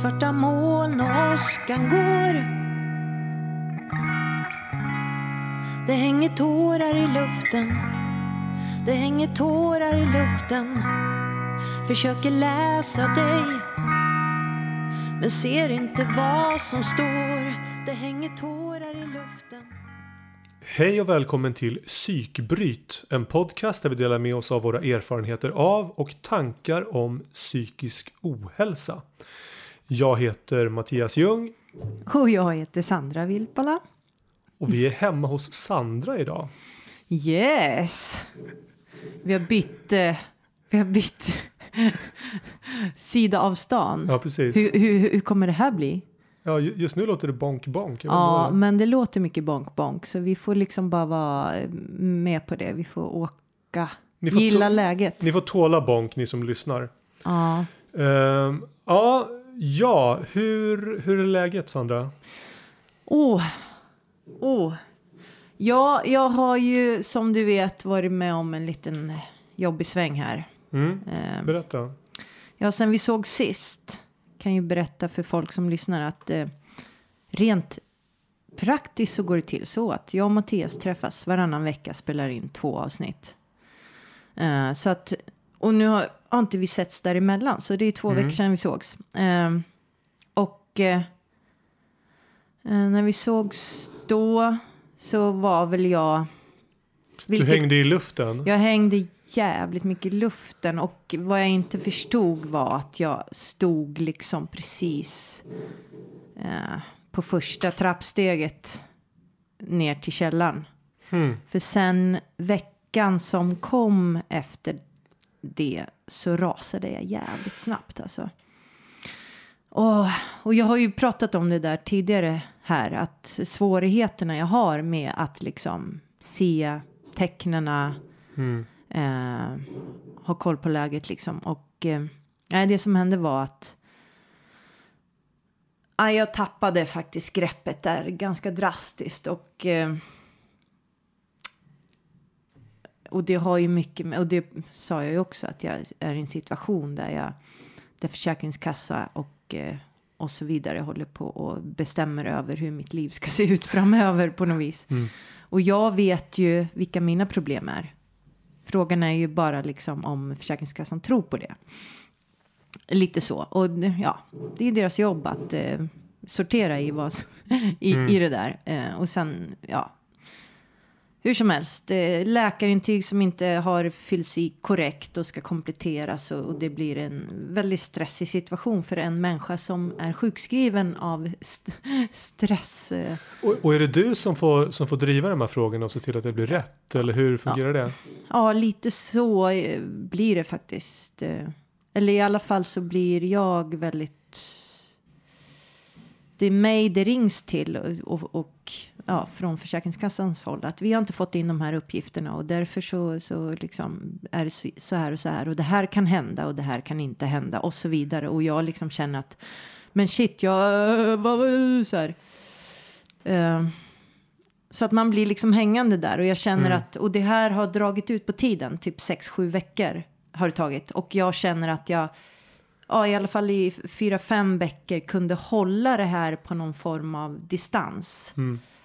Svarta moln och åskan går. Det hänger tårar i luften. Det hänger tårar i luften. Försöker läsa dig Men ser inte vad som står. Det hänger tårar i luften. Hej och välkommen till Psykbryt, en podcast där vi delar med oss av våra erfarenheter av och tankar om psykisk ohälsa. Jag heter Mattias Ljung Och jag heter Sandra Vilpala. och vi är hemma hos Sandra idag. Yes! Vi har bytt, eh, vi har bytt sida av stan. Ja, precis. Hur, hur, hur kommer det här bli? Ja, ju- just nu låter det bonk bonk. Ja, det- men det låter mycket bonk bonk så vi får liksom bara vara eh, med på det. Vi får åka, Ni får gilla läget. Ni får tåla bonk ni som lyssnar. Ja. Ehm, ja, ja hur, hur är läget Sandra? Åh, åh. Ja, jag har ju som du vet varit med om en liten jobbig sväng här. Mm, Eh, berätta. Ja, sen vi såg sist kan ju berätta för folk som lyssnar att eh, rent praktiskt så går det till så att jag och Mattias träffas varannan vecka, spelar in två avsnitt. Eh, så att, och nu har, har inte vi setts däremellan, så det är två veckor sedan vi sågs. Eh, och eh, när vi sågs då så var väl jag... Du hängde i luften. Jag hängde jävligt mycket i luften och vad jag inte förstod var att jag stod liksom precis eh, på första trappsteget ner till källaren. Hmm. För sen veckan som kom efter det så rasade jag jävligt snabbt alltså. Och, och jag har ju pratat om det där tidigare här att svårigheterna jag har med att liksom se tecknena Mm. eh, ha koll på läget liksom. Och eh, det som hände var att ja, jag tappade faktiskt greppet där ganska drastiskt och eh, och det har ju mycket med, och det sa jag ju också att jag är i en situation där jag där Försäkringskassa och eh, och så vidare håller på och bestämmer över hur mitt liv ska se ut framöver på något vis. Och jag vet ju vilka mina problem är. Frågan är ju bara liksom om Försäkringskassan tror på det. Lite så. Och ja, det är deras jobb att eh, sortera i, vad, i, i det där. Eh, och sen, ja. Hur som helst, eh, läkarintyg som inte har fyllts i korrekt och ska kompletteras och, det blir en väldigt stressig situation för en människa som är sjukskriven av st- stress. Eh, Och, och är det du som får, som får driva de här frågorna och se till att det blir rätt? Eller hur fungerar det? Ja, lite så eh, blir det faktiskt. Eller i alla fall så blir jag väldigt... Det är mig det rings till och, och, och ja, från Försäkringskassans håll att vi har inte fått in de här uppgifterna och därför så, så liksom är det så- här och så här och det här kan hända och det här kan inte hända och så vidare och jag liksom känner att men shit, jag var så här. Eh, så att man blir liksom hängande där och jag känner att, och det här har dragit ut på tiden, typ 6-7 veckor har det tagit. Och jag känner att jag, ja i alla fall i 4-5 veckor kunde hålla det här på någon form av distans.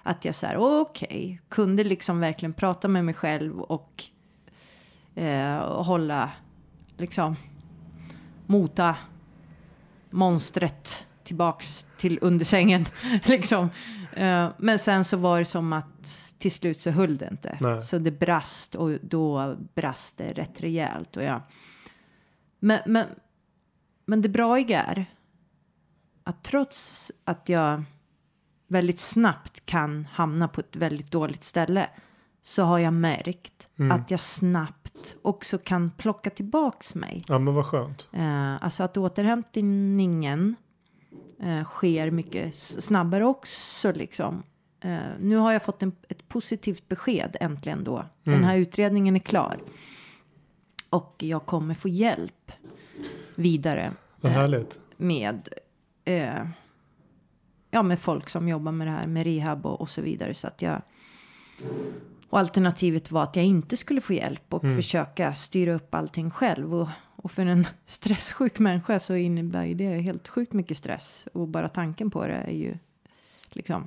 Att jag så här, okej, kunde liksom verkligen prata med mig själv och, eh, och hålla, liksom, mota monstret tillbaks till undersängen. liksom. Eh, men sen så var det som att till slut så höll det inte. Nej. Så det brast och då brast det rätt rejält. Och jag... men, men, men det braiga är att trots att jag väldigt snabbt kan hamna på ett väldigt dåligt ställe så har jag märkt att jag snabbt också kan plocka tillbaks mig. Ja men vad skönt. Eh, alltså att återhämtningen eh, sker mycket snabbare också liksom. Eh, nu har jag fått en, ett positivt besked äntligen då. Den här utredningen är klar. Och jag kommer få hjälp vidare Vad härligt. med, eh, ja, med folk som jobbar med det här med rehab och, och så vidare. Så att jag, och alternativet var att jag inte skulle få hjälp och försöka styra upp allting själv. Och, och för en stresssjuk människa så innebär ju det helt sjukt mycket stress. Och bara tanken på det är ju liksom,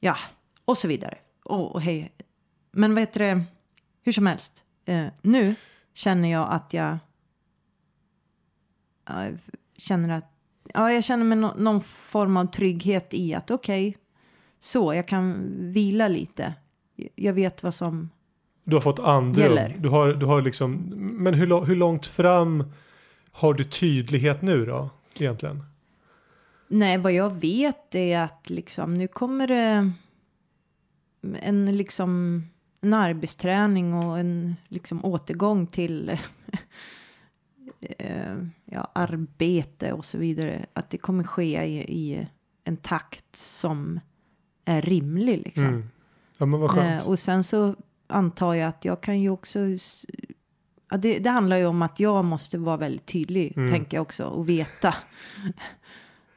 ja, och så vidare. Och, och hej. Men vad heter det, hur som helst. Eh, nu känner jag att jag känner att, ja, jag känner mig no någon form av trygghet i att okej, okay, så jag kan vila lite. Jag vet vad som du har fått andrum. Du har, du har liksom, men hur, hur långt fram har du tydlighet nu då egentligen? Nej, vad jag vet är att liksom nu kommer det en liksom en arbetsträning och en liksom återgång till eh, ja, arbete och så vidare. Att det kommer ske i, i en takt som är rimlig liksom. Mm. Ja, men vad skönt. Eh, och sen så antar jag att jag kan ju också... Ja, det, det handlar ju om att jag måste vara väldigt tydlig, mm. tänker jag också, och veta.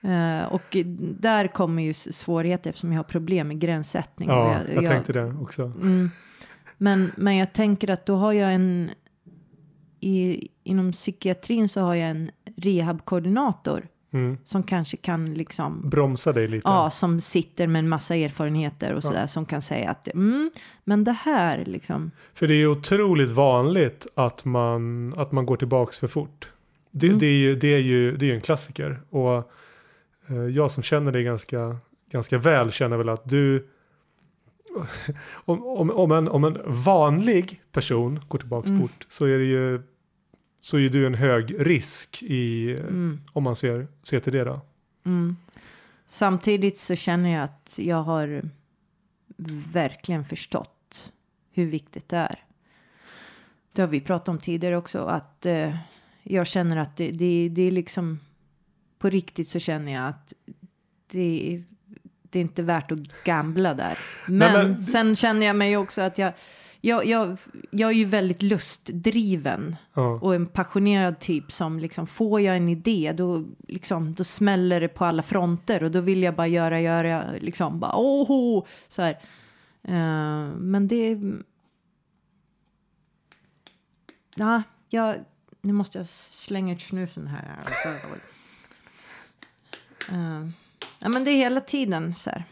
uh, och där kommer ju svårigheter eftersom jag har problem med gränssättning. Ja, jag, jag, jag tänkte det också. Mm, men, men jag tänker att då har jag en... I, inom psykiatrin så har jag en rehabkoordinator Mm. Som kanske kan liksom... Bromsa dig lite. Ja, som sitter med en massa erfarenheter och sådär. Ja. Som kan säga att, mm, men det här liksom. För det är otroligt vanligt att man, att man går tillbaks för fort. Det, mm. det, är, ju, det, är, ju, det är en klassiker. Och eh, jag som känner dig ganska, ganska väl känner väl att du om, om, om, en, om en vanlig person går tillbaks mm. fort så är det ju så är du en hög risk i, mm. om man ser, ser till det då. Mm. Samtidigt så känner jag att jag har verkligen förstått hur viktigt det är. Det har vi pratat om tidigare också, att eh, jag känner att det, det, det är liksom på riktigt så känner jag att det, det är inte värt att gambla där. Men, Nej, men sen känner jag mig också att jag jag, jag, jag är ju väldigt lustdriven ja. och en passionerad typ som liksom får jag en idé då, liksom, då smäller det på alla fronter och då vill jag bara göra, göra, liksom bara åh, så här. Uh, men det... Ja, jag, nu måste jag slänga ut snusen här. Uh, ja, men det är hela tiden så här,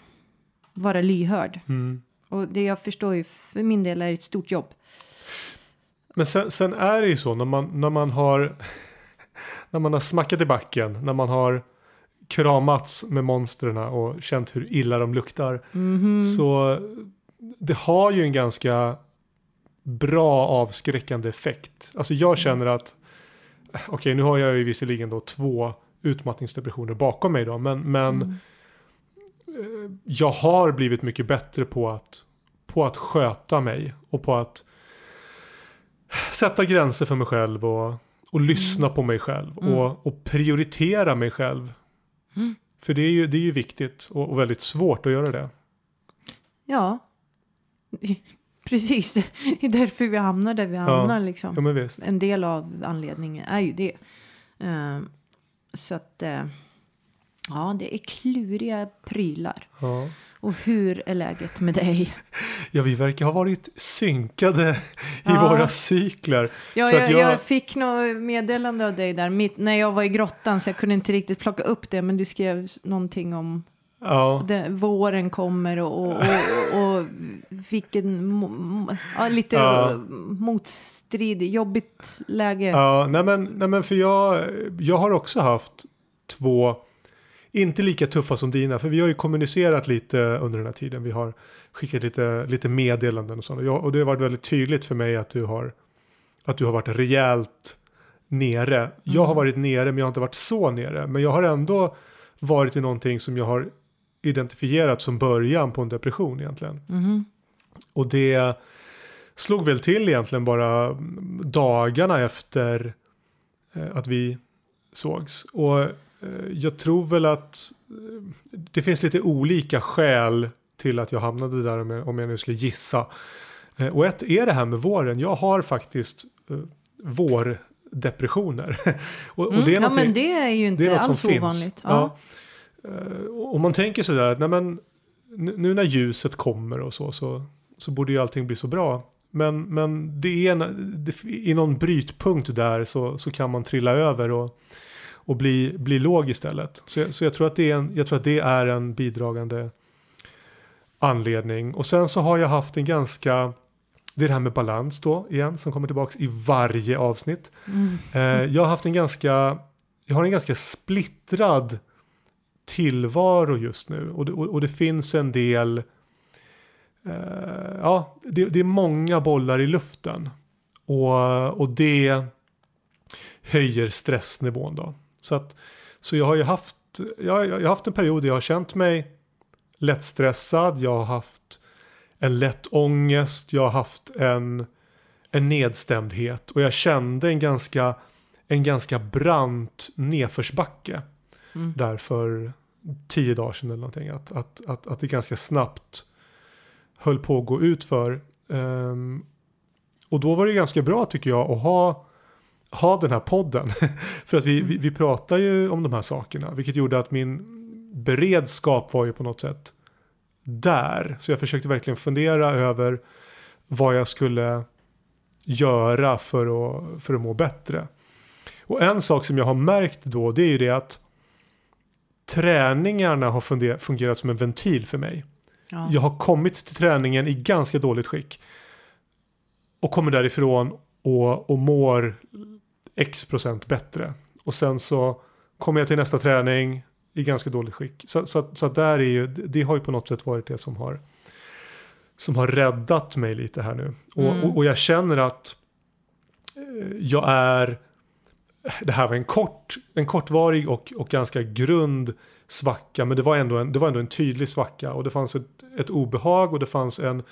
vara lyhörd. Mm. Och det jag förstår ju för min del är ett stort jobb. Men sen, sen är det ju så när man, när man har när man har smackat i backen, när man har kramats med monstren och känt hur illa de luktar. Mm -hmm. Så det har ju en ganska bra avskräckande effekt. Alltså jag känner att, okej okay, nu har jag ju visserligen då två utmattningsdepressioner bakom mig då, men, men mm Eh, jag har blivit mycket bättre på att, på att sköta mig och på att sätta gränser för mig själv och, och lyssna mm. på mig själv mm. och, och, prioritera mig själv. Mm. För det är ju, det är ju viktigt och, och, väldigt svårt att göra det. Ja, precis. Det är därför vi hamnar där vi hamnar. Ja. Liksom. Ja, en del av anledningen är ju det. Uh, så att... Uh, Ja, det är kluriga prylar. Ja. Och hur är läget med dig? Ja, vi verkar ha varit synkade i ja. våra cykler. Ja, jag, jag... jag, fick något meddelande av dig där mitt, när jag var i grottan så jag kunde inte riktigt plocka upp det. Men du skrev någonting om ja. det, våren kommer och, och, och, och vilken ja, lite ja. motstrid, jobbigt läge. Ja, nej men, nej men för jag, jag har också haft två inte lika tuffa som dina, för vi har ju kommunicerat lite under den här tiden. Vi har skickat lite, lite meddelanden och sånt. Och, och det har varit väldigt tydligt för mig att du har, att du har varit rejält nere. Jag har mm. varit nere, men jag har inte varit så nere. Men jag har ändå varit i någonting som jag har identifierat som början på en depression egentligen. Mm. Och det slog väl till egentligen bara dagarna efter eh, att vi sågs. Och Eh, jag tror väl att eh, det finns lite olika skäl till att jag hamnade där om jag nu ska gissa. Och ett är det här med våren. Jag har faktiskt vårdepressioner. och, och det är mm, ja men det är ju inte alls ovanligt. Ja. Ja. Och man tänker sådär att nej men, nu när ljuset kommer och så, så, så borde ju allting bli så bra. Men, men det är det, i någon brytpunkt där så, så kan man trilla över och, och bli, bli låg istället. Så, jag, så jag, tror att det är en, jag tror att det är en bidragande anledning. Och sen så har jag haft en ganska det är det här med balans då igen som kommer tillbaka i varje avsnitt. Mm. Eh, jag har haft en ganska, jag har en ganska splittrad tillvaro just nu och det, och, och det finns en del, eh, ja det, det, är många bollar i luften och, och det höjer stressnivån då. Så, att, så jag har ju haft, jag, jag har haft en period där jag har känt mig lättstressad, jag har haft en lätt ångest, jag har haft en, en nedstämdhet och jag kände en ganska, en ganska brant nedförsbacke. Mm. Där för tio dagar sedan eller någonting. Att, att, att, att det ganska snabbt höll på att gå ut för. Um, och då var det ganska bra tycker jag att ha, ha den här podden. för att vi, vi, vi pratar ju om de här sakerna. Vilket gjorde att min beredskap var ju på något sätt där. Så jag försökte verkligen fundera över vad jag skulle göra för att, för att må bättre. Och en sak som jag har märkt då det är ju det att träningarna har fungerat som en ventil för mig. Ja. Jag har kommit till träningen i ganska dåligt skick. Och kommer därifrån och, och mår x procent bättre. Och sen så kommer jag till nästa träning, i ganska dåligt skick. Så, så, så där är ju, det har ju på något sätt varit det som har, som har räddat mig lite här nu. Och, mm. och, och, jag känner att eh, jag är, det här var en, kort, en kortvarig och, och ganska grund svacka, men det var ändå en, det var ändå en tydlig svacka och det fanns ett, ett obehag och det fanns en,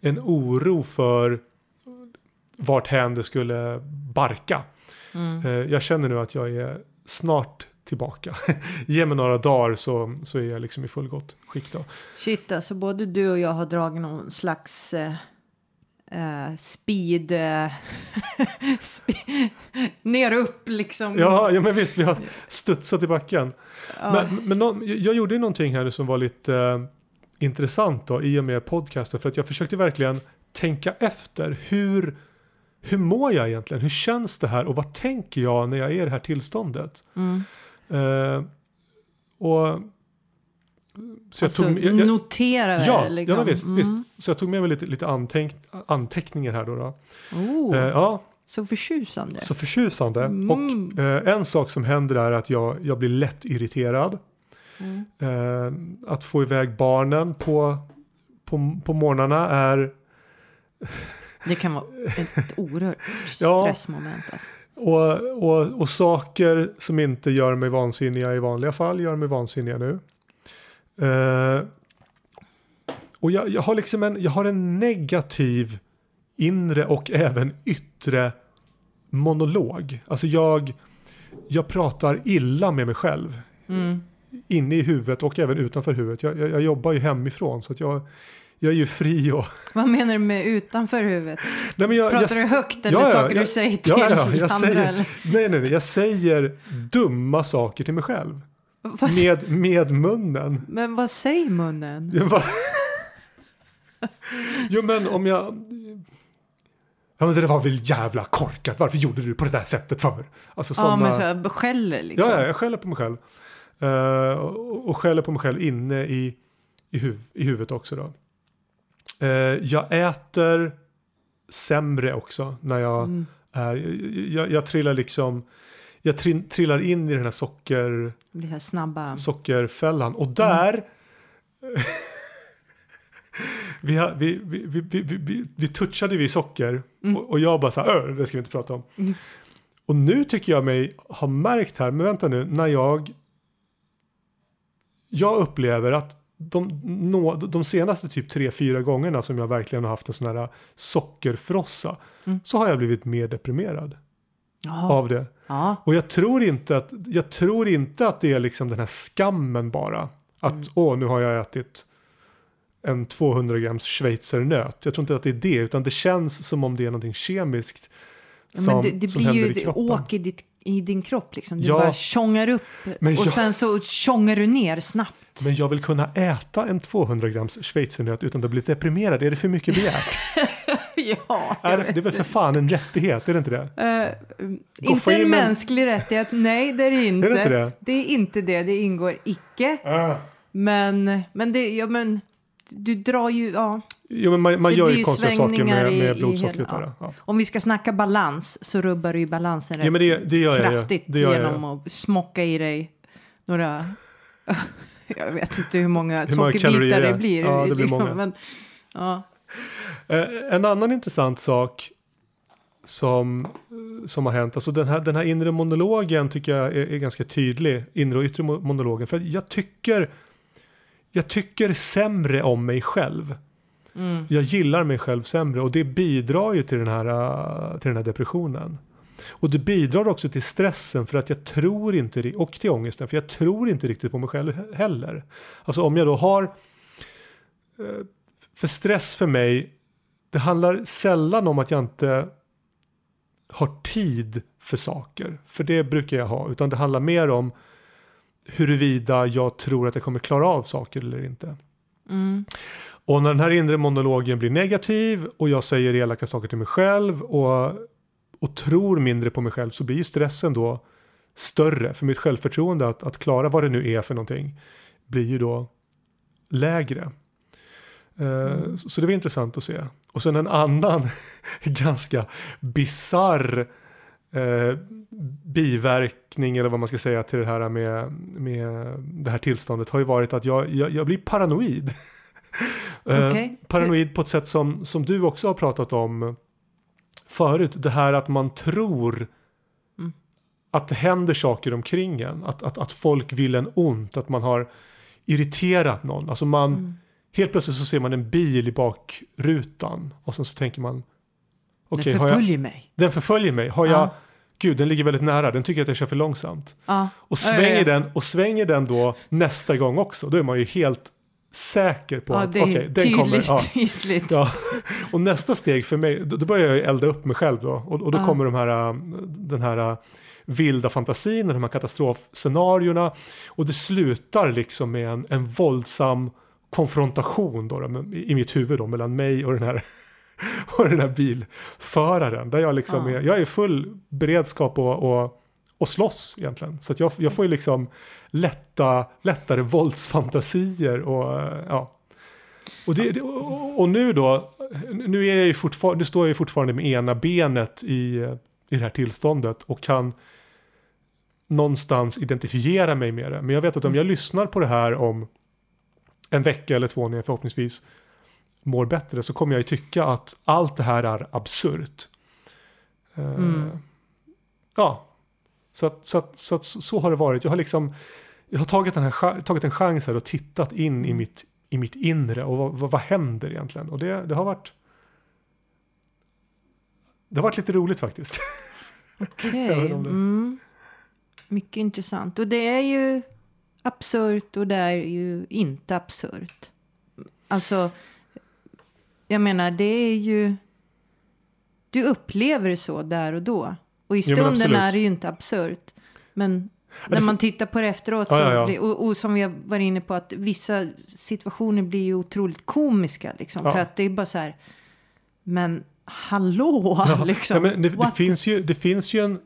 en oro för vart hän det skulle barka. Mm. Eh, jag känner nu att jag är snart tillbaka. Ge mig några dagar så, så är jag liksom i fullgott skick då. Shit, alltså både du och jag har dragit någon slags eh, eh speed, eh, spe ner upp liksom. Ja, ja, men visst, vi har studsat i backen. Ja. Men, men no, jag gjorde någonting här som var lite eh, intressant då i och med podcasten för att jag försökte verkligen tänka efter hur hur mår jag egentligen? Hur känns det här och vad tänker jag när jag är i det här tillståndet? Mm. Och så alltså, tog, jag, jag, notera det? Ja, liksom. ja visst, mm. visst. Så jag tog med mig lite, lite anteck, anteckningar här då. då. Oh, eh, ja. Så förtjusande. Så förtjusande. Mm. Och eh, en sak som händer är att jag, jag blir lätt irriterad. Mm. Eh, att få iväg barnen på, på, på morgnarna är... Det kan vara ett oerhört stressmoment. Alltså. Och, och, och saker som inte gör mig vansinniga i vanliga fall gör mig vansinniga nu. Uh, och jag, jag, har liksom en, jag har en negativ inre och även yttre monolog. Alltså jag, jag pratar illa med mig själv. Mm. Inne i huvudet och även utanför huvudet. Jag, jag, jag jobbar ju hemifrån så att jag, jag är ju fri och... Vad menar du med utanför huvudet? Nej, men jag, Pratar jag, du högt eller ja, saker jag, du säger till ja, ja, jag andra? Säger, nej, nej, nej, jag säger dumma saker till mig själv. Med, med munnen. Men vad säger munnen? jo, men om jag... Ja men det var väl jävla korkat, varför gjorde du på det där sättet för? Alltså såna... Ja men så här, skäller liksom. Ja, jag skäller på mig själv. Uh, och, och skäller på mig själv inne i, i, huv i huvudet också då. Eh, jag äter sämre också när jag mm. är, jag, jag, trillar liksom, jag trillar in i den här socker, här snabba. sockerfällan och där mm. vi, vi, vi, vi, vi, vi, vi touchade vid socker mm. och, och, jag bara så här, det ska vi inte prata om. Mm. Och nu tycker jag mig ha märkt här, men vänta nu, när jag jag upplever att de, no, de senaste typ tre, fyra gångerna som jag verkligen har haft en sån här sockerfrossa mm. så har jag blivit mer deprimerad. Aha. Av det. Aha. Och jag tror, inte att, jag tror inte att det är liksom den här skammen bara. Att mm. åh, nu har jag ätit en 200 grams schweizernöt. Jag tror inte att det är det, utan det känns som om det är någonting kemiskt. Som, men det, det som blir ju, det åker ditt i din kropp. Liksom. Du ja, bara tjongar upp och jag, sen så tjongar du ner snabbt. Men jag vill kunna äta en 200 grams schweizernöt utan att bli deprimerad. Är det för mycket begärt? ja, Är det, det är väl för fan en rättighet, är det inte det? Gå inte en mänsklig rättighet, nej det är det inte. Är det inte det? Det är inte det, det ingår icke. Ah. Men, men, det, ja, men du drar ju, ja. Jo, men man, man gör ju konstiga saker med, med blodsockret. där, ja. Om vi ska snacka balans så rubbar du ju balansen rätt Ja, men det, det jag kraftigt gör jag genom att smocka i dig några... jag vet inte hur många Hur sockerbitar det blir. Ja, det blir många. Men, ja. Eh, En annan intressant sak som, som har hänt, alltså den här, den här inre monologen tycker jag är, är ganska tydlig, inre och yttre mo- monologen, för jag tycker jag tycker sämre om mig själv. Mm. Jag gillar mig själv sämre och det bidrar ju till den här, eh, till den här depressionen. Och det bidrar också till stressen för att jag tror inte, och till ångesten, för jag tror inte riktigt på mig själv he- heller. Alltså om jag då har, eh, för stress för mig, det handlar sällan om att jag inte har tid för saker, för det brukar jag ha, utan det handlar mer om huruvida jag tror att jag kommer klara av saker eller inte. Mm. Och när den här inre monologen blir negativ och jag säger elaka saker till mig själv och, och tror mindre på mig själv så blir ju stressen då större. För mitt självförtroende att, att klara vad det nu är för någonting blir ju då lägre. Eh, så- Så det var intressant att se. Och sen en annan ganska bizarr eh, biverkning eller vad man ska säga till det här med, med det här tillståndet har ju varit att jag, jag, jag blir paranoid. Eh, Okej. Paranoid på ett sätt som, som du också har pratat om förut. Det här att man tror Mm. att det händer saker omkring en. Att, att, att folk vill en ont. Att man har irriterat någon. Alltså man, Mm. Helt plötsligt så ser man en bil i bakrutan. Och sen så tänker man. Okej, Den har jag, förföljer mig. den förföljer mig. Har Ja. jag, gud den ligger väldigt nära. Den tycker att jag kör för långsamt. Ja. Och svänger, ja. Den, och svänger den då nästa gång också. Då är man ju helt säker på Ja, att okej, den kommer. Ja, tydligt. Ja, och nästa steg för mig, då, börjar jag elda upp mig själv då. Och, och då Ja. kommer de här, äh, den här äh, vilda fantasin, de här katastrofscenarierna. Och det slutar liksom med en, en våldsam konfrontation då, då, i mitt huvud då, mellan mig och den här och den här bilföraren. Där jag liksom Ja. är, jag är full beredskap och, och, och slåss egentligen. Så att jag, jag får ju liksom lätta, lättare våldsfantasier och ja. Och, det, och, och nu då, nu, är jag ju nu står jag ju fortfarande med ena benet i, i det här tillståndet och kan någonstans identifiera mig med det. Men jag vet att om jag lyssnar på det här om en vecka eller två när jag förhoppningsvis mår bättre så kommer jag ju tycka att allt det här är absurt. Eh, Mm. Ja, så, att, så, att, så, att, så har det varit. Jag har liksom jag har tagit, den här, tagit en chans här och tittat in i mitt, i mitt inre och vad, vad, vad händer egentligen? Och det, det har varit det har varit lite roligt faktiskt. Okej. Det- Mm. Mycket intressant. Och det är ju absurt och det är ju inte absurt. Alltså, jag menar, det är ju... Du upplever det så där och då. Och i Jo, stunden absolut. är det ju inte absurt. Men när fi- man tittar på det efteråt Ja, så ja, ja. Blir, och, och som vi varit inne på att vissa situationer blir ju otroligt komiska liksom. Ja. För att det är bara så här, men hallå liksom. Ja, men det, det, finns ju, det finns ju en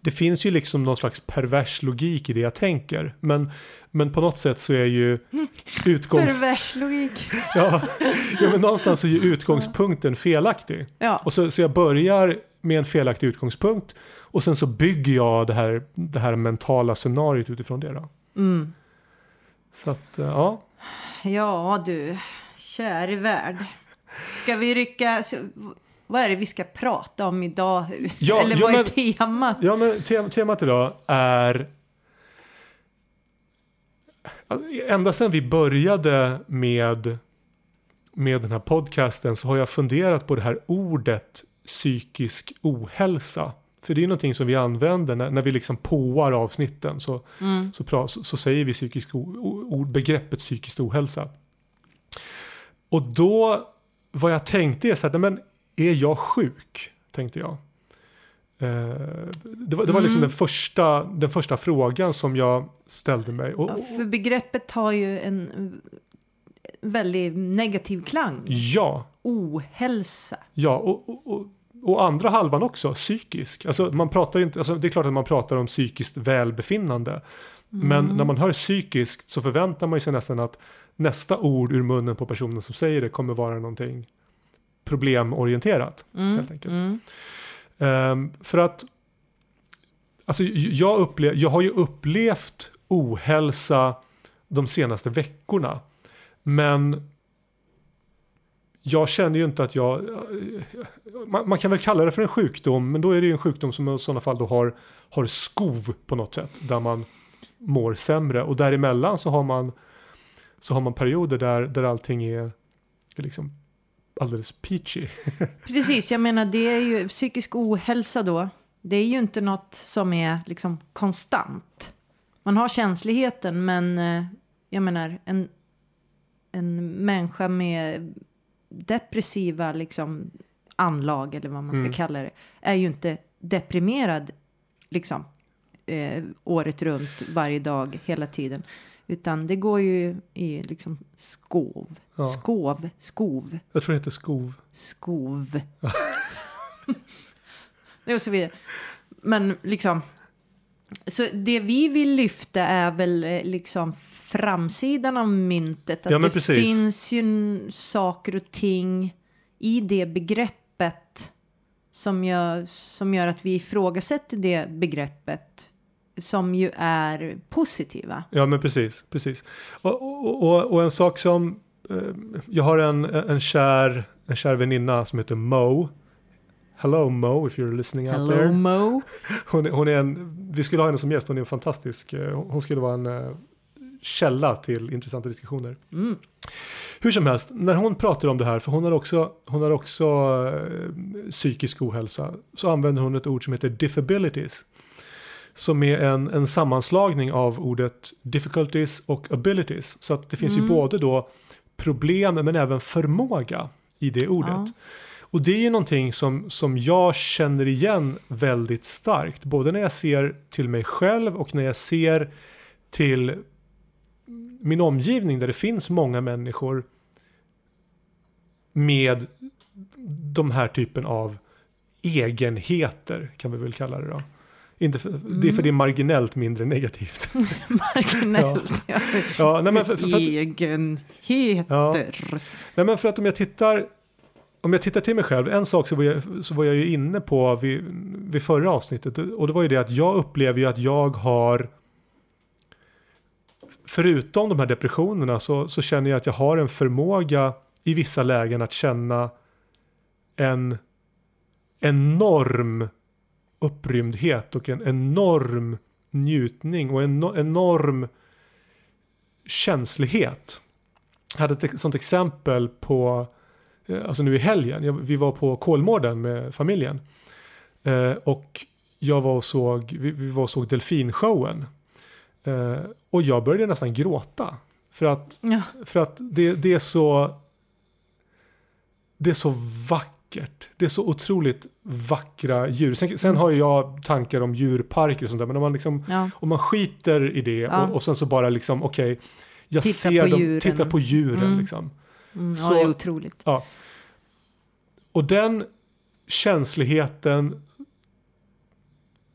det finns ju liksom någon slags pervers logik i det jag tänker. Men, men på något sätt så är ju utgångs... Pervers logik. Ja, ja, men någonstans så är ju utgångspunkten felaktig. Ja. Och så, så jag börjar med en felaktig utgångspunkt och sen så bygger jag det här, det här mentala scenariot utifrån det. Då. Mm. Så att, eh, ja. Ja du, käre värld. Ska vi rycka... Vad är det vi ska prata om idag? Ja, Eller ja, vad är men- temat? Ja, men tem temat idag är... Ända sedan vi började med, med den här podcasten så har jag funderat på det här ordet psykisk ohälsa. För det är någonting som vi använder när, när vi liksom påar avsnitten. Så, Mm. så, så, så säger vi psykisk o, begreppet psykisk ohälsa. Och då, vad jag tänkte är så här, men är jag sjuk? Tänkte jag. Eh, det var, det var liksom Mm. den, första, den första frågan som jag ställde mig. Och, Ja, för begreppet har ju en... väldigt negativ klang. Ja, Ohälsa. ja och, och, och, och andra halvan också, psykisk. Alltså man pratar inte, alltså det är klart att man pratar om psykiskt välbefinnande. Men när man hör psykiskt så förväntar man sig nästan att nästa ord ur munnen på personen som säger det kommer vara någonting problemorienterat. Helt enkelt. Mm. Ehm, för att alltså, jag, upplev, jag har ju upplevt ohälsa de senaste veckorna. Men jag känner ju inte att jag... Man, man kan väl kalla det för en sjukdom, men då är det ju en sjukdom som i sådana fall då har, har skov på något sätt. Där man mår sämre. Och däremellan så har man, så har man perioder där, där allting är, är liksom alldeles peachy. Precis, jag menar det är ju psykisk ohälsa då. Det är ju inte något som är liksom konstant. Man har känsligheten men eh, jag menar en, en människa med depressiva liksom anlag eller vad man ska Mm. kalla det är ju inte deprimerad liksom eh, året runt varje dag hela tiden. Utan det går ju i liksom skov, Ja. skov, skov. Jag tror det heter skov. skov. och så vidare. Men liksom. Så det vi vill lyfta är väl eh, liksom framsidan av myntet. Att Ja, det precis. finns ju saker och ting i det begreppet som gör, som gör att vi ifrågasätter det begreppet som ju är positiva. Ja men precis, precis. Och, och, och, och en sak som, eh, jag har en, en, kär, en kär väninna som heter Mo. Hello Mo if you're listening out Hello there. Mo. Hon, hon är en, vi skulle ha henne som gäst, hon är en fantastisk, eh, hon skulle vara en eh, källa till intressanta diskussioner. Mm. Hur som helst, när hon pratar om det här, för hon har också, hon har också psykisk ohälsa, så använder hon ett ord som heter diffabilities. Som är en, en sammanslagning av ordet difficulties och abilities. Så att det finns ju Mm. både då problem men även förmåga i det ordet. Ja. Och det är ju någonting som, som jag känner igen väldigt starkt. Både när jag ser till mig själv och när jag ser till min omgivning där det finns många människor med de här typen av egenheter kan vi väl kalla det då. Inte för, Det är för det är marginellt mindre negativt. Marginellt. Ja. Ja, nej, men för, för, för Egenheter. Nej men för att om jag tittar om jag tittar till mig själv, en sak så var jag, så var jag ju inne på vid, vid förra avsnittet och det var ju det att jag upplever ju att jag har förutom de här depressionerna så, så känner jag att jag har en förmåga i vissa lägen att känna en enorm upprymdhet och en enorm njutning och en no- enorm känslighet. Jag hade ett sånt exempel på, eh, alltså nu i helgen, vi var på Kolmården med familjen. Eh, och jag var och såg, vi, vi var och såg delfinshowen. Eh, och jag började nästan gråta. För att, Ja. för att det, det är så det är så vackert. Det är så otroligt vackra djur. Sen, sen har jag tankar om djurparker och sånt där. Men om man, liksom, Ja. om man skiter i det Ja. och, och sen så bara liksom okej. jag Titta ser på dem, djuren. titta på djuren Mm. liksom. Mm, Så- ja, det är otroligt. Ja. Och den känsligheten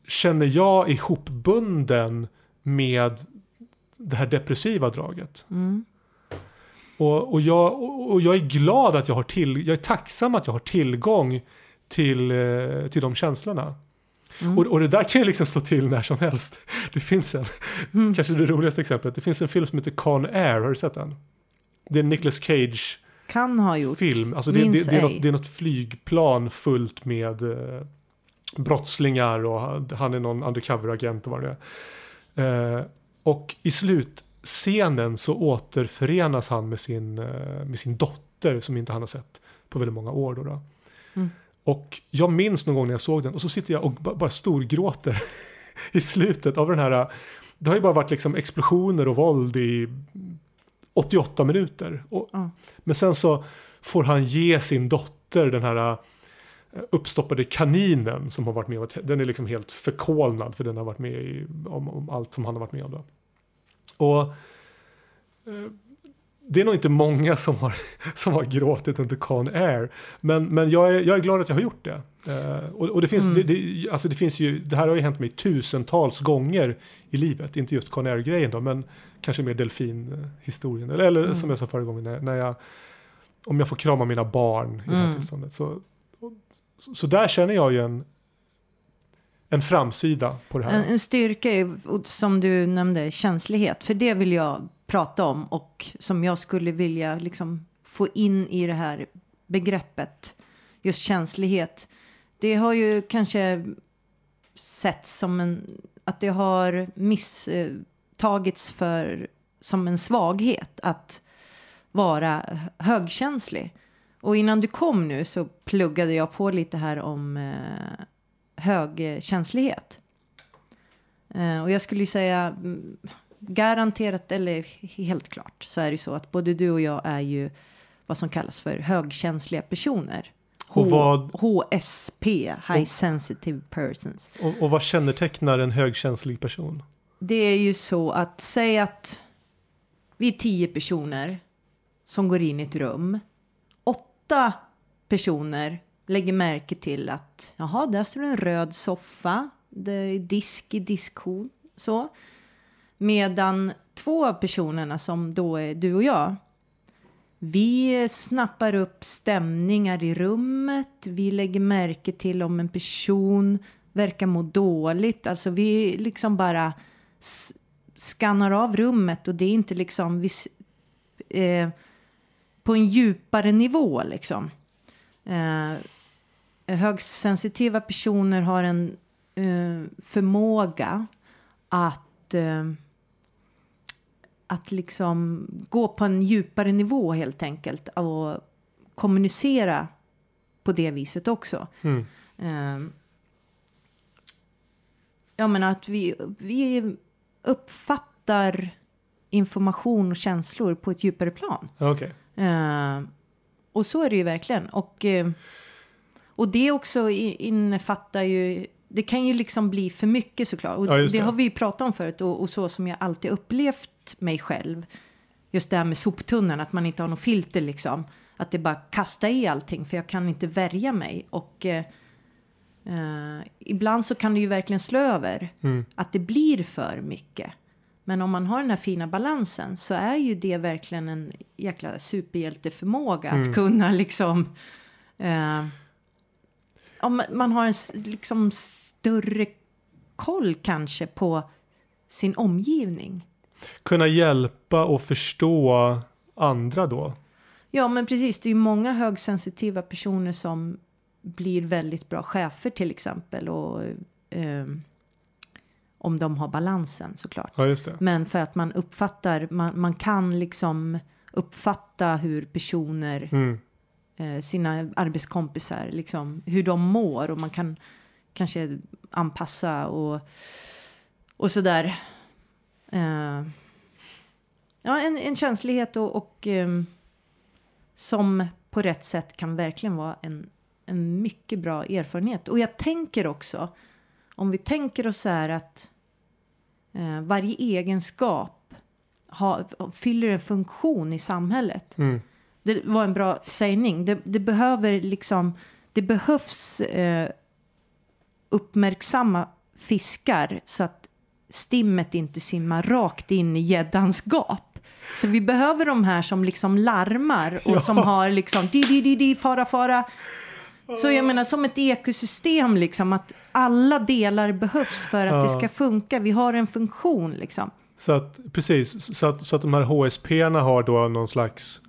känner jag ihopbunden med det här depressiva draget. Mm. Och, och, jag, och jag är glad att jag har till, jag är tacksam att jag har tillgång till, eh, till de känslorna. Mm. Och, och det där kan ju liksom slå till när som helst. Det finns en, Mm. kanske det roligaste exemplet, det finns en film som heter Con Air, har du sett den? Det är en Nicolas Cage Kan ha gjort. film. Alltså det, det, Minns det, är något, det är något flygplan fullt med eh, brottslingar och han, han är någon undercover-agent och vad det är. Eh, och i slutscenen så återförenas han med sin, eh, med sin dotter som inte han har sett på väldigt många år. Då, då. Mm. Och jag minns någon gång när jag såg den och så sitter jag och ba- bara storgråter i slutet av den här. Det har ju bara varit liksom explosioner och våld i 88 minuter. Och, Ja. Men sen så får han ge sin dotter den här eh, uppstoppade kaninen som har varit med den är liksom helt förkolnad för den har varit med i, om, om allt som han har varit med om. Då. Och eh, det är nog inte många som har, som har gråtit under Con Air. Men, men jag, är, jag är glad att jag har gjort det. Uh, och, och, det finns, mm. det, det, alltså det finns ju, det här har ju hänt mig tusentals gånger i livet. Inte just Con Air-grejen då, men kanske mer delfinhistorien. Eller, eller mm. som jag sa förra gången, när, när, jag, om jag får krama mina barn i mm. det här mm. tillståndet. Så, så där känner jag ju en, en framsida på det här. En, en styrka är, som du nämnde, känslighet. För det vill jag prata om och som jag skulle vilja liksom få in i det här begreppet. Just känslighet. Det har ju kanske sett som en, att det har misstagits för som en svaghet att vara högkänslig. Och innan du kom nu så pluggade jag på lite här om eh, högkänslighet. Eh, och jag skulle säga mm, garanterat eller helt klart så är det så att både du och jag är ju vad som kallas för högkänsliga personer. Och vad, HSP, High och, Sensitive Persons. Och, och vad kännetecknar en högkänslig person? Det är ju så att säga att vi är tio personer som går in i ett rum. Åtta personer lägger märke till att jaha, där står en röd soffa. Det är disk i diskhon. Så. Medan två av personerna som då är du och jag. Vi snappar upp stämningar i rummet. Vi lägger märke till om en person verkar må dåligt. Alltså vi liksom bara skannar av rummet och det är inte liksom vi, eh, på en djupare nivå liksom. Eh, högsensitiva personer har en eh, förmåga att eh, att liksom gå på en djupare nivå helt enkelt och kommunicera på det viset också. Mm. Uh, jag menar att vi, vi uppfattar information och känslor på ett djupare plan. Okay. Ehm, och så är det ju verkligen. Och, uh, och det också innefattar ju det kan ju liksom bli för mycket såklart. Och ja, det. det. har vi ju pratat om förut och, och, så som jag alltid upplevt mig själv. Just det här med soptunnan, att man inte har något filter liksom. Att det bara kasta i allting för jag kan inte värja mig. Och eh, eh, ibland så kan det ju verkligen slå över. Mm. Att det blir för mycket. Men om man har den här fina balansen så är ju det verkligen en jäkla superhjälteförmåga mm. att kunna liksom eh, om man har en liksom större koll kanske på sin omgivning. Kunna hjälpa och förstå andra då? Ja, men precis. Det är ju många högsensitiva personer som blir väldigt bra chefer till exempel. Och, eh, om de har balansen såklart. Ja, Men för att man uppfattar, man, man kan liksom uppfatta hur personer mm eh, sina arbetskompisar, liksom, hur de mår och man kan kanske anpassa och, och sådär. Eh, ja, en, en känslighet och, och eh, som på rätt sätt kan verkligen vara en, en mycket bra erfarenhet. Och jag tänker också, om vi tänker oss så här att eh, varje egenskap ha, fyller en funktion i samhället. Mm. Det var en bra sägning. Det, det behöver liksom, det behövs eh, uppmärksamma fiskar så att stimmet inte simmar rakt in i gäddans gap. Så vi behöver de här som liksom larmar och ja. som har liksom di, di, di, di, fara, fara. Så jag menar som ett ekosystem liksom att alla delar behövs för att ja. det ska funka. Vi har en funktion liksom. Så att precis, så att, så att de här HSP-erna har då någon slags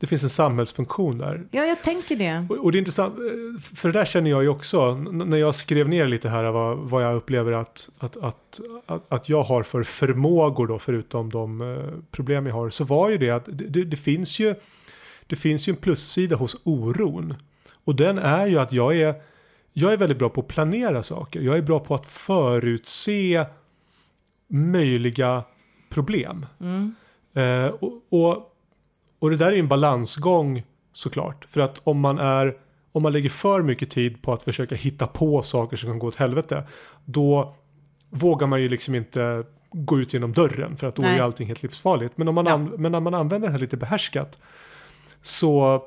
det finns en samhällsfunktion där. Ja, jag tänker det. Och, och, det är intressant, eh, för det där känner jag ju också, när jag skrev ner lite här vad, vad jag upplever att, att, att, att, att jag har för förmågor då, förutom de eh, problem jag har, så var ju det att det, det, finns ju det finns ju en plussida hos oron. Och den är ju att jag är, jag är väldigt bra på att planera saker. Jag är bra på att förutse möjliga problem. Mm. Eh, och, och och det där är en balansgång såklart. För att om man är om man lägger för mycket tid på att försöka hitta på saker som kan gå åt helvete. Då vågar man ju liksom inte gå ut genom dörren för att då Nej. är allting helt livsfarligt. Men, om man Ja. men när man använder den här lite behärskat så,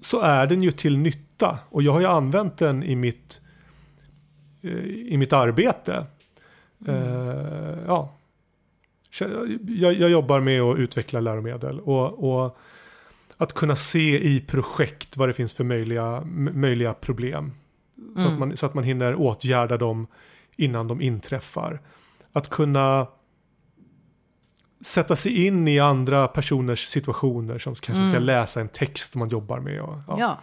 så är den ju till nytta. Och jag har ju använt den i mitt, eh, i mitt arbete. Eh, ja. jag, jag jobbar med att utveckla läromedel. Och, och att kunna se i projekt vad det finns för möjliga, möjliga problem. Så, att Mm. man, så att man hinner åtgärda dem innan de inträffar. Att kunna sätta sig in i andra personers situationer som kanske ska Mm. läsa en text man jobbar med. Och, ja. Ja,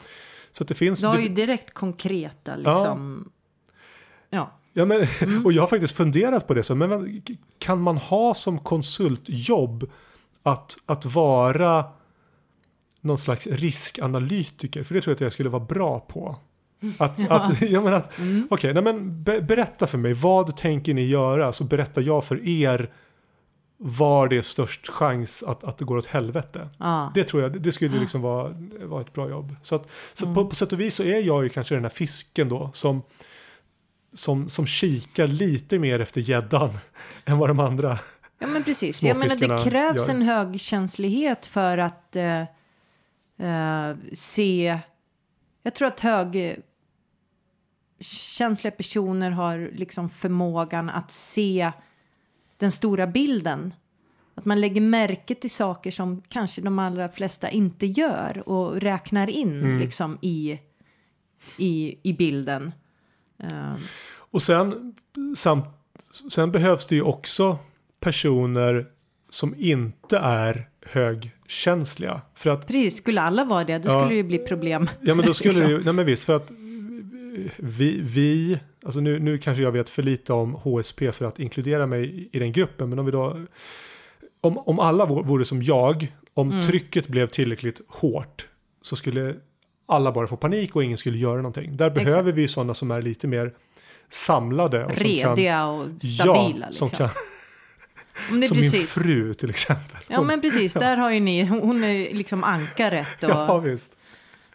Så det finns... du har ju direkt konkreta liksom. Ja. Ja, men, Mm. Och jag har faktiskt funderat på det. Så, men kan man ha som konsultjobb att, att vara någon slags riskanalytiker? För det tror jag att jag skulle vara bra på. Att, Ja. att, ja, men att, Mm. Okej, nej, men be, berätta för mig. Vad tänker ni göra? Så berättar jag för er var det är störst chans att, att det går åt helvete. Ja. Det tror jag, det skulle liksom vara, vara ett bra jobb. Så, att, så Mm. på, på sätt och vis så är jag ju kanske den här fisken då som, som, som kikar lite mer efter gäddan än vad de andra. Ja men precis. Jag menar det krävs gör. en högkänslighet för att eh, eh, se. Jag tror att hög känsliga personer har liksom förmågan att se den stora bilden. Att man lägger märke till saker som kanske de allra flesta inte gör och räknar in Mm. liksom i, i, i bilden. Eh, Och sen, samt, sen behövs det ju också personer som inte är högkänsliga. För att precis, skulle alla vara det, då Ja. skulle det ju bli problem. Ja men då skulle Liksom. det ju, nej men visst för att vi, vi alltså nu, nu kanske jag vet för lite om HSP för att inkludera mig i, den gruppen, men om vi då, om, om alla vore, som jag, om Mm. trycket blev tillräckligt hårt så skulle alla bara få panik och ingen skulle göra någonting. Där behöver vi sådana som är lite mer samlade. Och som kan, Rediga och ja, stabila. som liksom. kan, som min precis. fru till exempel. Ja men precis, där har ju ni, hon är liksom ankaret. Och, Ja, visst.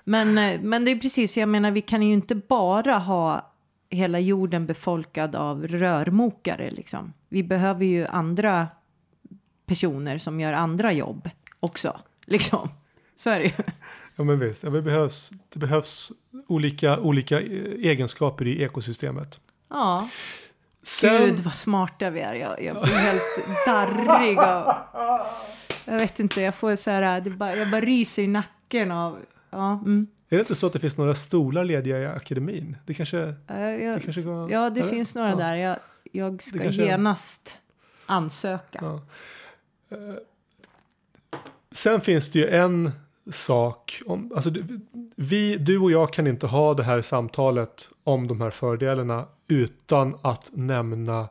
men, eh, men det är precis, jag menar vi kan ju inte bara ha hela jorden befolkad av rörmokare liksom. Vi behöver ju andra personer som gör andra jobb också. Liksom. Så är det ju. Ja men visst, ja, det, behövs, det behövs olika, olika eh, egenskaper i ekosystemet. Ja, Sen, gud vad smarta vi är. Jag, jag blir helt darrig. Och, jag vet inte, jag får så här, bara, jag bara ryser i nacken av... Ja, mm. Är det inte så att det finns några stolar lediga i akademin? Det kanske, Ja, jag, det kanske går, ja, det eller? finns några Ja. där. Jag, jag ska genast ansöka. Ja. Eh, Sen finns det ju en sak. Om, alltså, vi, du och jag kan inte ha det här samtalet om de här fördelarna utan att nämna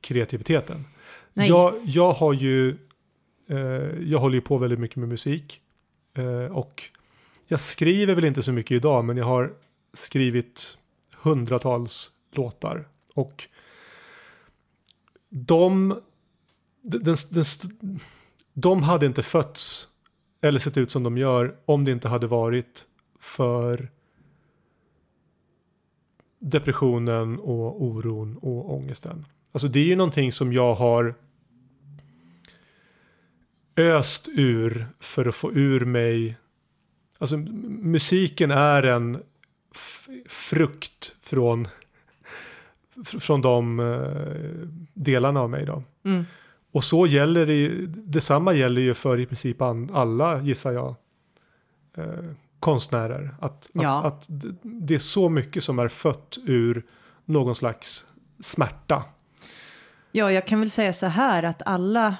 kreativiteten. Nej. Jag, jag har ju eh, jag håller ju på väldigt mycket med musik eh, och jag skriver väl inte så mycket idag men jag har skrivit hundratals låtar och de den, den, de hade inte fötts eller sett ut som de gör om det inte hade varit för depressionen och oron och ångesten. Alltså det är ju någonting som jag har öst ur för att få ur mig. Alltså musiken är en frukt från från de eh, delarna av mig då. Mm. Och så gäller det ju, detsamma gäller ju för i princip alla gissar jag eh, konstnärer. Att, Ja. att, att det- det är så mycket som är fött ur någon slags smärta. Ja, jag kan väl säga så här att alla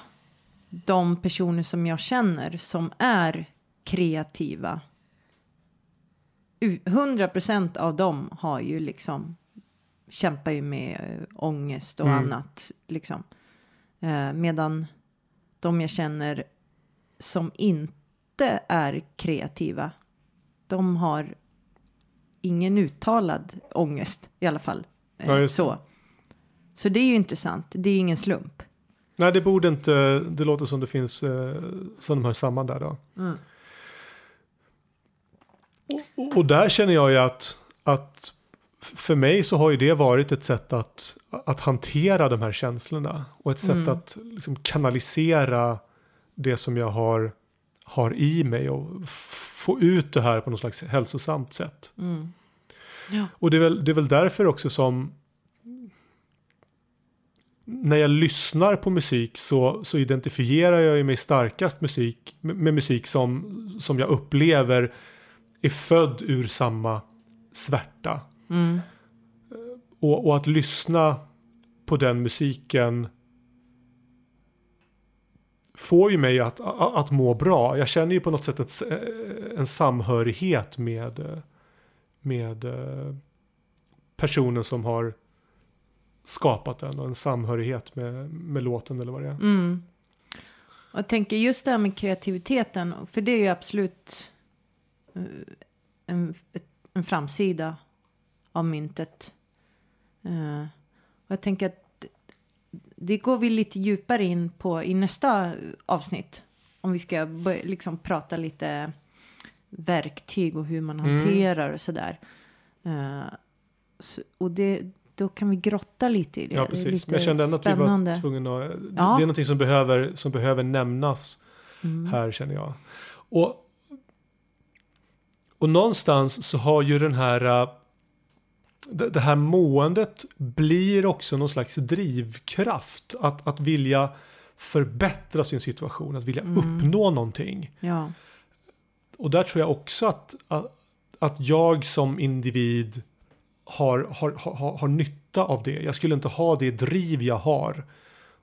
de personer som jag känner som är kreativa. U- 100% av dem har ju liksom kämpar ju med eh, ångest och Mm. annat liksom. Eh, medan de jag känner som inte är kreativa, de har ingen uttalad ångest i alla fall. Eh, Ja, så. så det är ju intressant, det är ingen slump. Nej, det borde inte, det låter som det finns, eh, som de hör samman där då. Mm. Och, och där känner jag ju att, att för mig så har ju det varit ett sätt att, att hantera de här känslorna. Och ett sätt Mm. att liksom kanalisera det som jag har, har i mig och få ut det här på något slags hälsosamt sätt. Mm. Ja. Och det är, väl, det är väl därför också som när jag lyssnar på musik så, så identifierar jag ju mig starkast musik, med, med musik som, som jag upplever är född ur samma svärta. Mm. Och, och att lyssna på den musiken får ju mig att, att, att må bra. Jag känner ju på något sätt ett, s- en samhörighet med, eh, med eh, personen som har skapat den och en samhörighet med, med låten eller vad det är. Mm. Jag tänker just det här med kreativiteten, för det är ju absolut eh, en, en framsida av myntet. Eh, och jag tänker att det går vi lite djupare in på i nästa avsnitt. Om vi ska börja, liksom prata lite verktyg och hur man Mm. hanterar och sådär. Eh, så, och det, då kan vi grotta lite i det. Ja, Det precis. lite Men jag kände ändå att vi var tvungna att... Ja. Det är någonting som behöver, som behöver nämnas Mm. här känner jag. Och, och någonstans så har ju den här äh, det det här måendet blir också någon slags drivkraft att, att vilja förbättra sin situation, att vilja Mm. uppnå någonting. Ja. Och där tror jag också att, att, att jag som individ har, har, har, har nytta av det. Jag skulle inte ha det driv jag har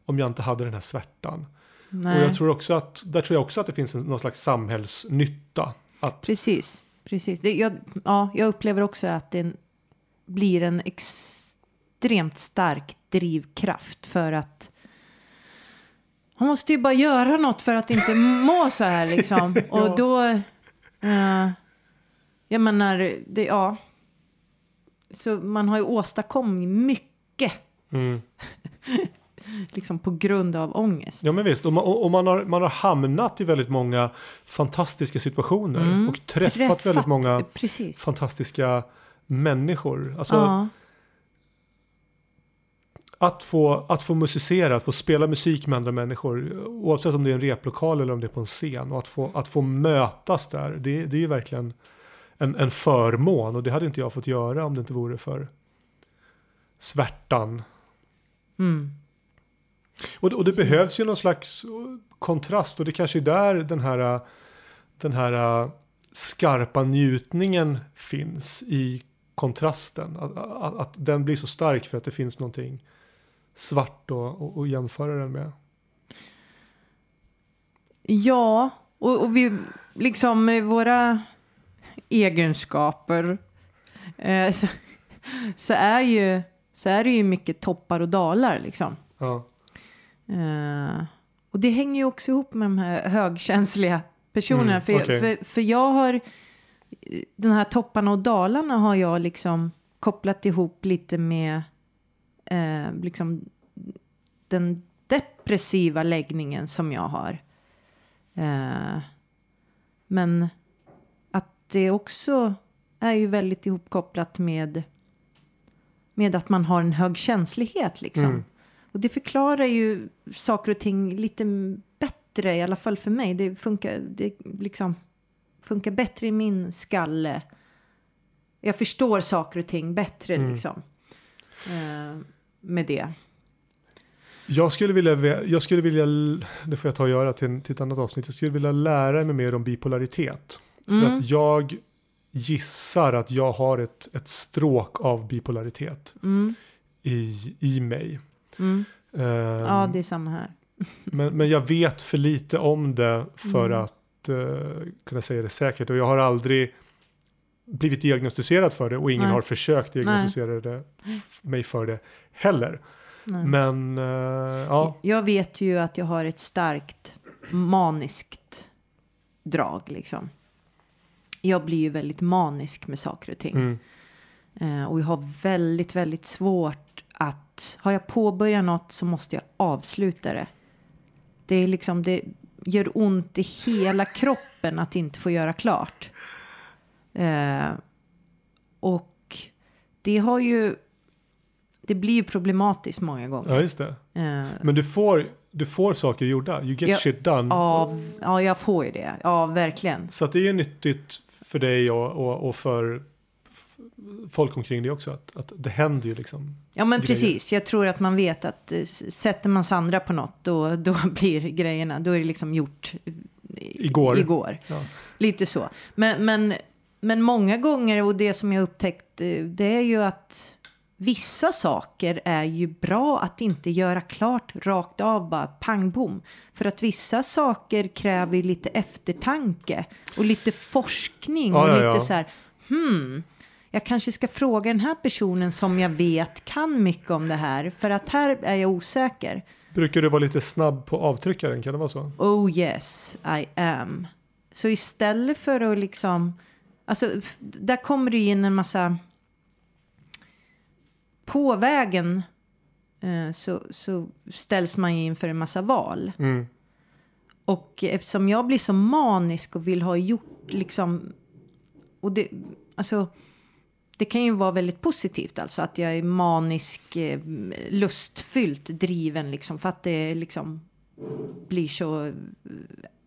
om jag inte hade den här svärtan. Nej. Och jag tror också att, där tror jag också att det finns en, någon slags samhällsnytta. Att, Precis, precis. Det, jag, ja, jag upplever också att det blir en extremt stark drivkraft för att man måste ju bara göra något för att inte må så här liksom. Ja. Och då, eh, jag menar, det, ja. Så man har ju åstadkommit mycket mm. liksom på grund av ångest. Ja men visst, och man, och man, har, man har hamnat i väldigt många fantastiska situationer Mm. och träffat, väldigt många Precis. fantastiska människor. Alltså ja. att, få, att få musicera, att få spela musik med andra människor oavsett om det är en replokal eller om det är på en scen och att få, att få mötas där, det, det är ju verkligen en, en förmån och det hade inte jag fått göra om det inte vore för svärtan Mm. Och, och det behövs ju någon slags kontrast och det kanske är där den här, den här äh, skarpa njutningen finns i kontrasten. Att, att, att den blir så stark för att det finns någonting svart och jämföra den med. Ja, och, och vi liksom våra egenskaper eh, så, så, är ju, så är det ju mycket toppar och dalar liksom. Ja, Eh, och det hänger ju också ihop med de här högkänsliga personerna. Mm, för, okej. för, för jag har, de här topparna och dalarna har jag liksom kopplat ihop lite med eh, liksom den depressiva läggningen som jag har. Eh, men att det också är ju väldigt ihopkopplat med, med att man har en hög känslighet liksom. Mm. Och det förklarar ju saker och ting lite bättre, i alla fall för mig. Det funkar, det liksom funkar bättre i min skalle. Jag förstår saker och ting bättre Mm. liksom. Eh, med det. Jag skulle vilja, jag skulle vilja, det får jag ta och göra till, till ett annat avsnitt, jag skulle vilja lära mig mer om bipolaritet. För Mm. att jag gissar att jag har ett, ett stråk av bipolaritet Mm, i, i mig. Mm. Ehm, Ja, det är samma här. men, men jag vet för lite om det för Mm. att eh, kunna säga det säkert. Och jag har aldrig blivit diagnostiserad för det och ingen Nej. har försökt diagnostisera det, mig för det heller. Nej. Men eh, ja, Jag vet ju att jag har ett starkt maniskt drag liksom. Jag blir ju väldigt manisk med saker och ting. mm, Eh, och jag har väldigt, väldigt svårt att... Har jag påbörjat något så måste jag avsluta det. Det är liksom, det gör ont i hela kroppen att inte få göra klart. Eh, och det har ju, det blir ju problematiskt många gånger. Ja, just det. Eh, Men du får, du får saker gjorda. You get Ja, shit done. av, ja, jag får ju det. Ja, verkligen. Så att det är nyttigt för dig och, och, och för folk omkring dig också. Att, att det händer ju liksom. Ja, men grejer. precis. Jag tror att man vet att eh, sätter man Sandra på något, då, då blir grejerna, då är det liksom gjort eh, Igår. igår. Ja. Lite så. Men, men, men många gånger, och det som jag upptäckt, eh, det är ju att vissa saker är ju bra att inte göra klart rakt av, bara pang bom. För att vissa saker kräver lite eftertanke och lite forskning och ja, lite ja. så här, hmm, jag kanske ska fråga den här personen som jag vet kan mycket om det här, för att här är jag osäker. Brukar du vara lite snabb på avtryckaren? Kan det vara så? Oh yes, I am. Så istället för att liksom... Alltså, där kommer det in en massa... På vägen eh, så, så ställs man ju inför en massa val. Mm. Och eftersom jag blir så manisk och vill ha gjort liksom... Och det, alltså, det kan ju vara väldigt positivt alltså att jag är manisk, eh, lustfyllt driven liksom. För att det liksom blir så... Eh,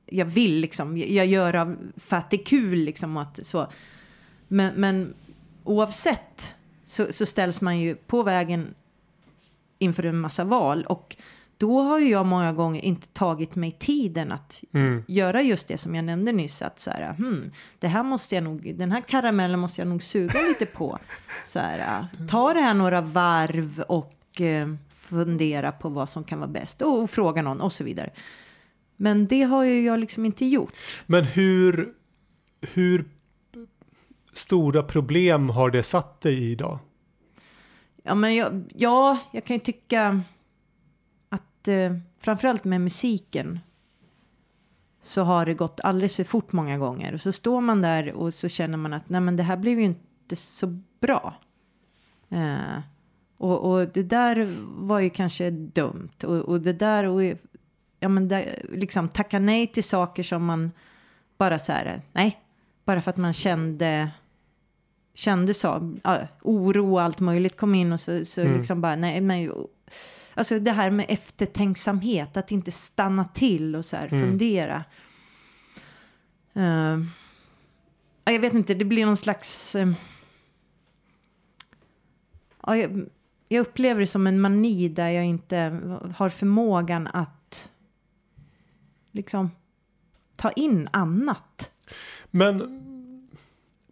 jag vill liksom, jag- jag gör av, för att det är kul liksom. Att, så. Men, men oavsett så, så ställs man ju på vägen inför en massa val. Och då har ju jag många gånger inte tagit mig tiden att Mm. göra just det som jag nämnde nyss. Att så här, hmm, det här måste jag nog, den här karamellen måste jag nog suga lite på. Så här, ta det här några varv och eh, fundera på vad som kan vara bäst. Och, och fråga någon och så vidare. Men det har ju jag liksom inte gjort. Men hur, hur stora problem har det satt dig i idag? Ja, men jag, ja, jag kan ju tycka att eh, framförallt med musiken så har det gått alldeles för fort många gånger. Och så står man där och så känner man att nej men det här blev ju inte så bra. Eh, och, och det där var ju kanske dumt. Och, och det där, och, ja men det, liksom tacka nej till saker som man bara så här, nej, bara för att man kände kände så, oro och allt möjligt kom in och så, så Mm. liksom liksom bara, nej men, alltså det här med eftertänksamhet, att inte stanna till och så här Mm. fundera. Ja, jag vet inte, det blir någon slags, ja, jag, jag upplever det som en mani där jag inte har förmågan att liksom ta in annat. Men,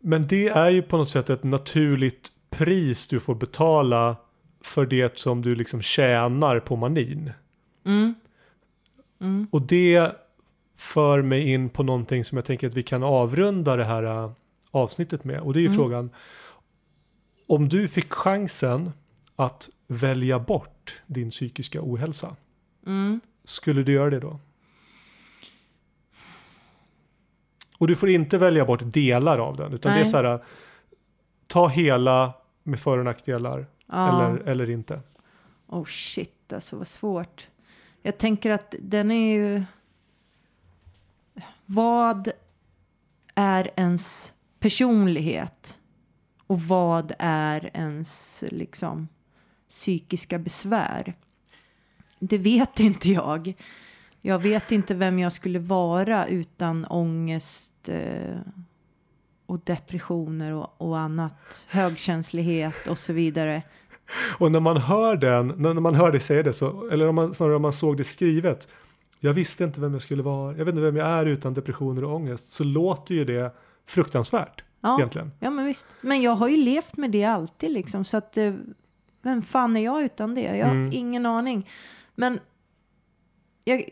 men det är ju på något sätt ett naturligt pris du får betala för det som du liksom tjänar på manin. Mm. Mm. Och det för mig in på någonting som jag tänker att vi kan avrunda det här äh, avsnittet med. Och det är ju Mm. frågan. Om du fick chansen att välja bort din psykiska ohälsa. Mm. Skulle du göra det då? Och du får inte välja bort delar av den. Utan det är Nej. så här. äh, Ta hela med för och nackdelar. Ja. Eller, eller inte. Oh shit, alltså vad svårt. Jag tänker att den är ju... Vad är ens personlighet? Och vad är ens liksom psykiska besvär? Det vet inte jag. Jag vet inte vem jag skulle vara utan ångest eh, och depressioner och, och annat. Högkänslighet och så vidare. Och när man hör den, när man hör dig säga det, så, eller om man, snarare om man såg det skrivet. Jag visste inte vem jag skulle vara, jag vet inte vem jag är utan depressioner och ångest. Så låter ju det fruktansvärt Ja. egentligen. Ja, men visst. Men jag har ju levt med det alltid liksom. Så att, eh, vem fan är jag utan det? Jag har Mm. ingen aning. Men jag,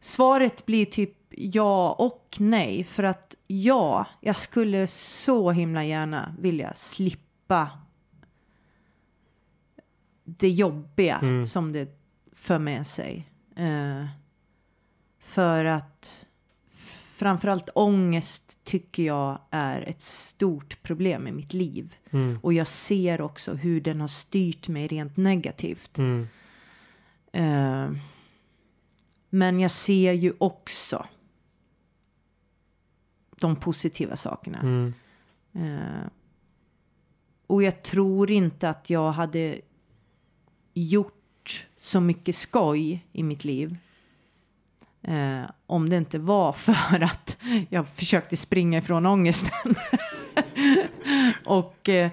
svaret blir typ ja och nej. För att ja, jag skulle så himla gärna vilja slippa det jobbiga Mm. som det för med sig. Eh, för att framförallt ångest tycker jag är ett stort problem i mitt liv. Mm. Och jag ser också hur den har styrt mig rent negativt. Mm. Eh, men jag ser ju också de positiva sakerna. Mm. Eh, och jag tror inte att jag hade gjort så mycket skoj i mitt liv. Eh, om det inte var för att jag försökte springa ifrån ångesten. och, eh,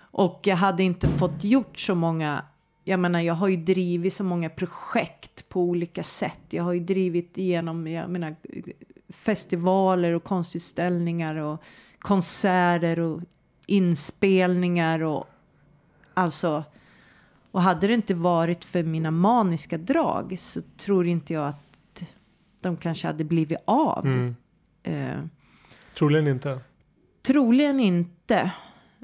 och jag hade inte fått gjort så många jag menar, jag har ju drivit så många projekt på olika sätt. Jag har ju drivit igenom jag menar, festivaler och konstutställningar och konserter och inspelningar och alltså. Och hade det inte varit för mina maniska drag så tror inte jag att de kanske hade blivit av. Mm. Eh, Troligen inte. troligen inte.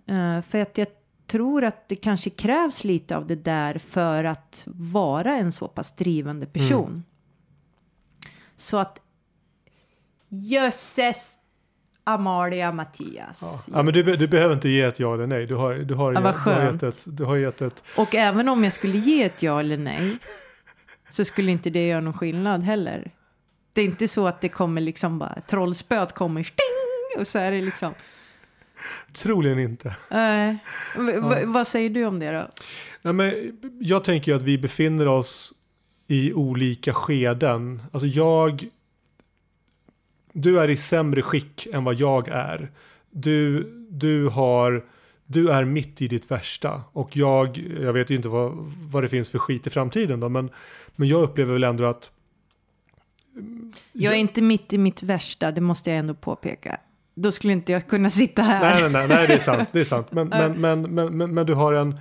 Eh, för att jag tror att det kanske krävs lite av det där för att vara en så pass drivande person. Så att jösses Amalia Mattias. Ja, men du, du behöver inte ge ett ja eller nej. Du har, du har, Ja, vad du har, gett, ett, du har gett ett... Och även om jag skulle ge ett ja eller nej så skulle inte det göra någon skillnad heller. Det är inte så att det kommer liksom bara trollspöet kommer sting och så är det liksom. Troligen inte. V- v- vad säger du om det då? Nej, men jag tänker ju att vi befinner oss i olika skeden. Alltså jag... Du är i sämre skick än vad jag är. Du, du, har, du är mitt i ditt värsta. Och jag, jag vet ju inte vad, vad det finns för skit i framtiden då, men, men jag upplever väl ändå att... Jag är inte mitt i mitt värsta, det måste jag ändå påpeka. Då skulle inte jag kunna sitta här. Nej, nej, nej, nej det är sant. Det är sant. Men, men, men, men, men, men du har en...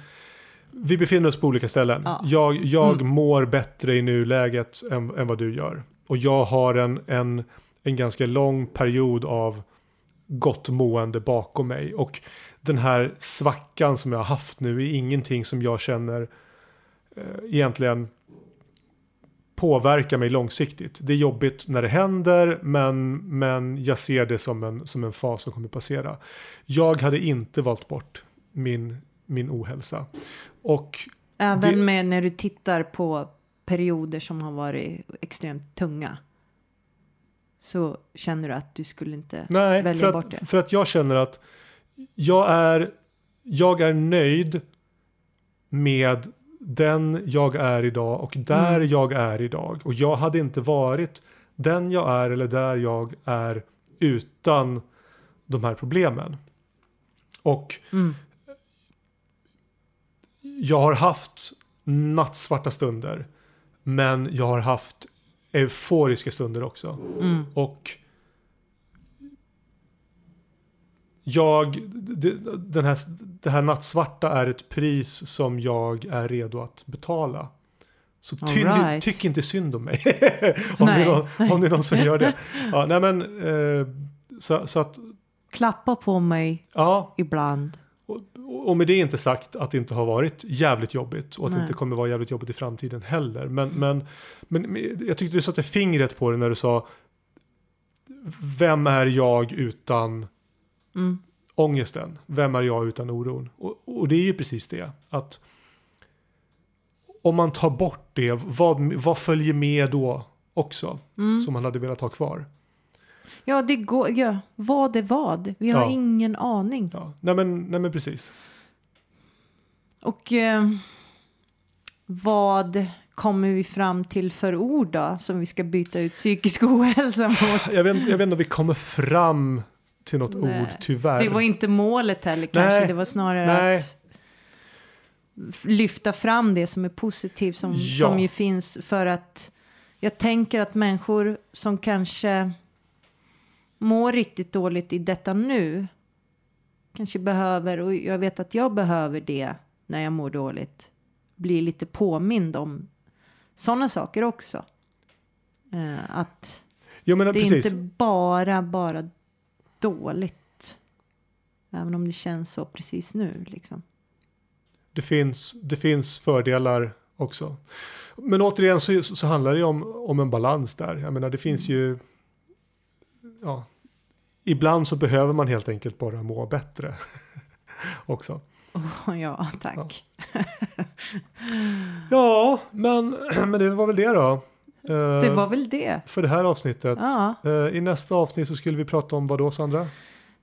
Vi befinner oss på olika ställen. Ja. Jag, jag mår bättre i nuläget än, än vad du gör. Och jag har en, en, en ganska lång period av gott mående bakom mig. Och den här svackan som jag har haft nu är ingenting som jag känner eh, egentligen påverkar mig långsiktigt. Det är jobbigt när det händer men, men jag ser det som en, som en fas som kommer passera. Jag hade inte valt bort min, min ohälsa. Och Även Det- med när du tittar på perioder som har varit extremt tunga. Så känner du att du skulle inte nej, välja för bort det. att, för att jag känner att jag är, jag är nöjd med den jag är idag och där Mm. jag är idag. Och jag hade inte varit den jag är eller där jag är utan de här problemen. Och Mm. jag har haft nattsvarta stunder. Men jag har haft euforiska stunder också. Mm. Och jag, det, den här, det här nattsvarta är ett pris som jag är redo att betala. Så ty, right. tyck inte synd om mig. om, det någon, om det är någon som gör det. Ja, nej men, eh, så, så att, Klappa på mig ja, ibland. Och, med det inte sagt att det inte har varit jävligt jobbigt och att det Nej. inte kommer vara jävligt jobbigt i framtiden heller. Men, men, men, men jag tyckte du satte fingret på det när du sa Vem är jag utan Mm. ångesten? Vem är jag utan oron? Och, och det är ju precis det. Att om man tar bort det, vad, vad följer med då också? Mm. Som man hade velat ha kvar? Ja, det går. Ja, vad är vad? Vi har Ja. ingen aning. Ja, nej men, nej men precis. Och eh, vad kommer vi fram till för ord då som vi ska byta ut psykisk ohälsa mot? Jag vet, jag vet inte om vi kommer fram till något Nej. ord tyvärr. Det var inte målet heller kanske. Nej. Det var snarare Nej. att lyfta fram det som är positivt som, Ja. som ju finns för att jag tänker att människor som kanske mår riktigt dåligt i detta nu kanske behöver, och jag vet att jag behöver det när jag mår dåligt, bli lite påmind om sådana saker också. Eh, att Jo men det är precis. inte bara, bara dåligt. Även om det känns så precis nu liksom. Det, finns, det finns fördelar också. Men återigen så, så handlar det om, om en balans där. Jag menar det finns ju... Ja, ibland så behöver man helt enkelt bara må bättre. också. Åh, ja, tack. Ja, men, men det var väl det då. Eh, Det var väl det. För det här avsnittet. Ja, Eh, I nästa avsnitt så skulle vi prata om vad då Sandra?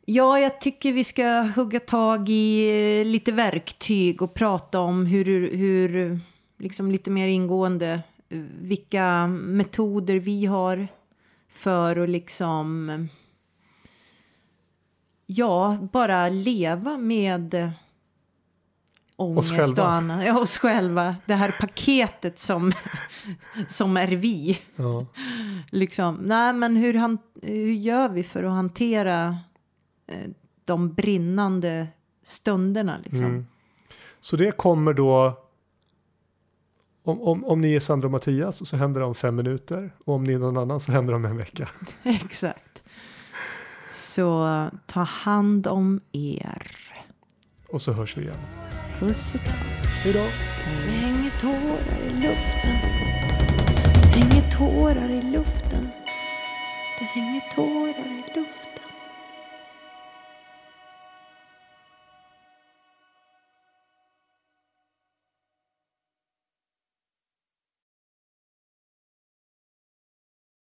Ja, jag tycker vi ska hugga tag i lite verktyg och prata om hur, hur liksom lite mer ingående eh, vilka metoder vi har för att liksom ja, bara leva med ångest Oss själva. och annat. Ja, oss själva. Det här paketet som, som är vi. Ja. Liksom, nej, men hur, han, hur gör vi för att hantera eh, de brinnande stunderna? Liksom? Mm. Så det kommer då om, om, om ni är Sandra och Mattias så händer det om fem minuter och om ni är någon annan så händer det om en vecka. Exakt. Så ta hand om er. Och så hörs vi igen. Puss och kram. Hej då! Det hänger tårar i luften. Det hänger tårar i luften. Det hänger tårar i luften.